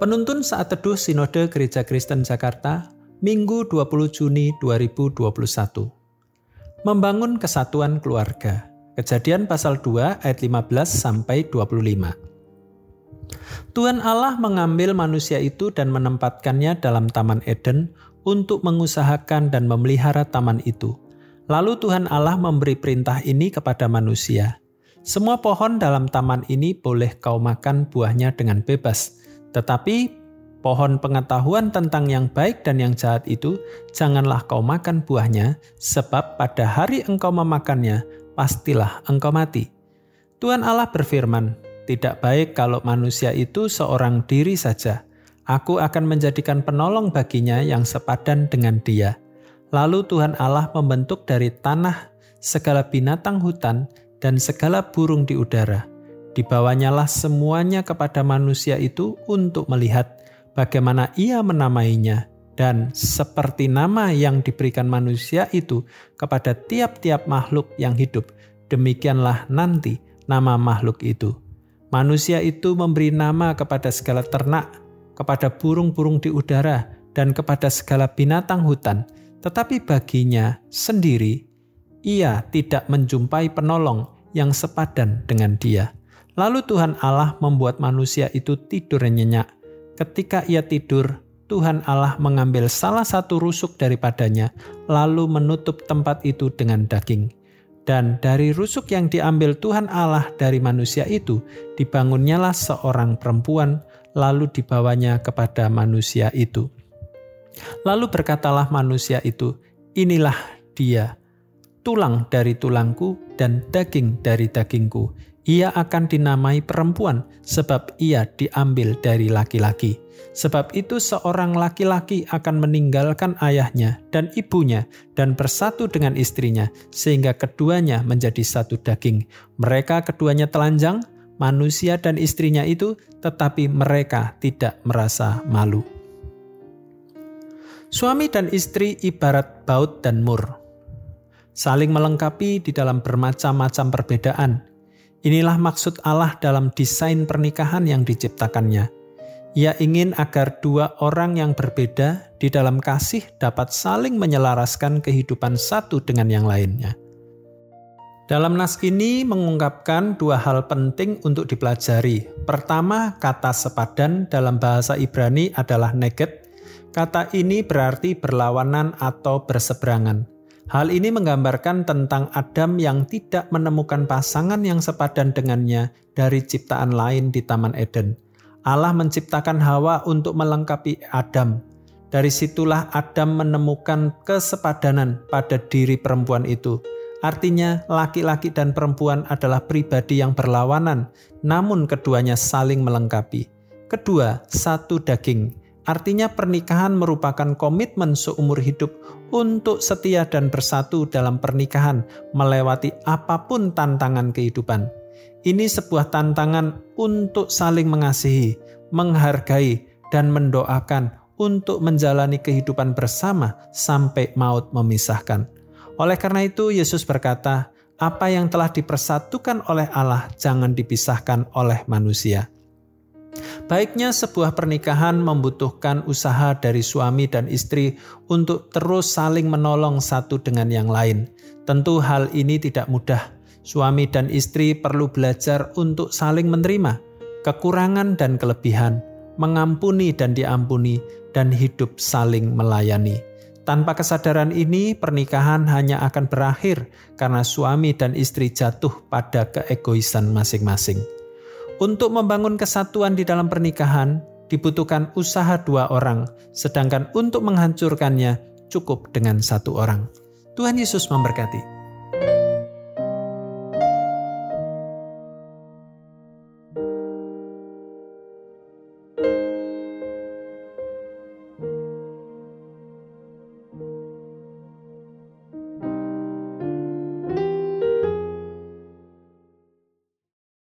Penuntun saat teduh Sinode Gereja Kristen Jakarta, Minggu 20 Juni 2021. Membangun kesatuan keluarga. Kejadian pasal 2 ayat 15 sampai 25. Tuhan Allah mengambil manusia itu dan menempatkannya dalam Taman Eden untuk mengusahakan dan memelihara taman itu. Lalu Tuhan Allah memberi perintah ini kepada manusia. Semua pohon dalam taman ini boleh kau makan buahnya dengan bebas, tetapi pohon pengetahuan tentang yang baik dan yang jahat itu janganlah kau makan buahnya, sebab pada hari engkau memakannya, pastilah engkau mati. Tuhan Allah berfirman, tidak baik kalau manusia itu seorang diri saja. Aku akan menjadikan penolong baginya yang sepadan dengan dia. Lalu Tuhan Allah membentuk dari tanah segala binatang hutan dan segala burung di udara Dibawanyalah semuanya kepada manusia itu untuk melihat bagaimana ia menamainya, dan seperti nama yang diberikan manusia itu kepada tiap-tiap makhluk yang hidup, demikianlah nanti nama makhluk itu. Manusia itu memberi nama kepada segala ternak, kepada burung-burung di udara, dan kepada segala binatang hutan, tetapi baginya sendiri ia tidak menjumpai penolong yang sepadan dengan dia. Lalu Tuhan Allah membuat manusia itu tidur nyenyak. Ketika ia tidur, Tuhan Allah mengambil salah satu rusuk daripadanya, lalu menutup tempat itu dengan daging. Dan dari rusuk yang diambil Tuhan Allah dari manusia itu, dibangunnyalah seorang perempuan, lalu dibawanya kepada manusia itu. Lalu berkatalah manusia itu, "Inilah dia, tulang dari tulangku dan daging dari dagingku." ia akan dinamai perempuan sebab ia diambil dari laki-laki. Sebab itu seorang laki-laki akan meninggalkan ayahnya dan ibunya dan bersatu dengan istrinya sehingga keduanya menjadi satu daging. Mereka keduanya telanjang, manusia dan istrinya itu, tetapi mereka tidak merasa malu. Suami dan istri ibarat baut dan mur. Saling melengkapi di dalam bermacam-macam perbedaan, Inilah maksud Allah dalam desain pernikahan yang diciptakannya. Ia ingin agar dua orang yang berbeda di dalam kasih dapat saling menyelaraskan kehidupan satu dengan yang lainnya. Dalam nas ini mengungkapkan dua hal penting untuk dipelajari. Pertama, kata sepadan dalam bahasa Ibrani adalah neget. Kata ini berarti berlawanan atau berseberangan. Hal ini menggambarkan tentang Adam yang tidak menemukan pasangan yang sepadan dengannya dari ciptaan lain di Taman Eden. Allah menciptakan Hawa untuk melengkapi Adam. Dari situlah Adam menemukan kesepadanan pada diri perempuan itu. Artinya, laki-laki dan perempuan adalah pribadi yang berlawanan, namun keduanya saling melengkapi. Kedua, satu daging. Artinya, pernikahan merupakan komitmen seumur hidup untuk setia dan bersatu dalam pernikahan melewati apa pun tantangan kehidupan. Ini sebuah tantangan untuk saling mengasihi, menghargai, dan mendoakan untuk menjalani kehidupan bersama sampai maut memisahkan. Oleh karena itu, Yesus berkata, "Apa yang telah dipersatukan oleh Allah jangan dipisahkan oleh manusia." Baiknya sebuah pernikahan membutuhkan usaha dari suami dan istri untuk terus saling menolong satu dengan yang lain. Tentu hal ini tidak mudah. Suami dan istri perlu belajar untuk saling menerima kekurangan dan kelebihan, mengampuni dan diampuni, dan hidup saling melayani. Tanpa kesadaran ini, pernikahan hanya akan berakhir karena suami dan istri jatuh pada keegoisan masing-masing. Untuk membangun kesatuan di dalam pernikahan dibutuhkan usaha dua orang, sedangkan untuk menghancurkannya cukup dengan satu orang. Tuhan Yesus memberkati.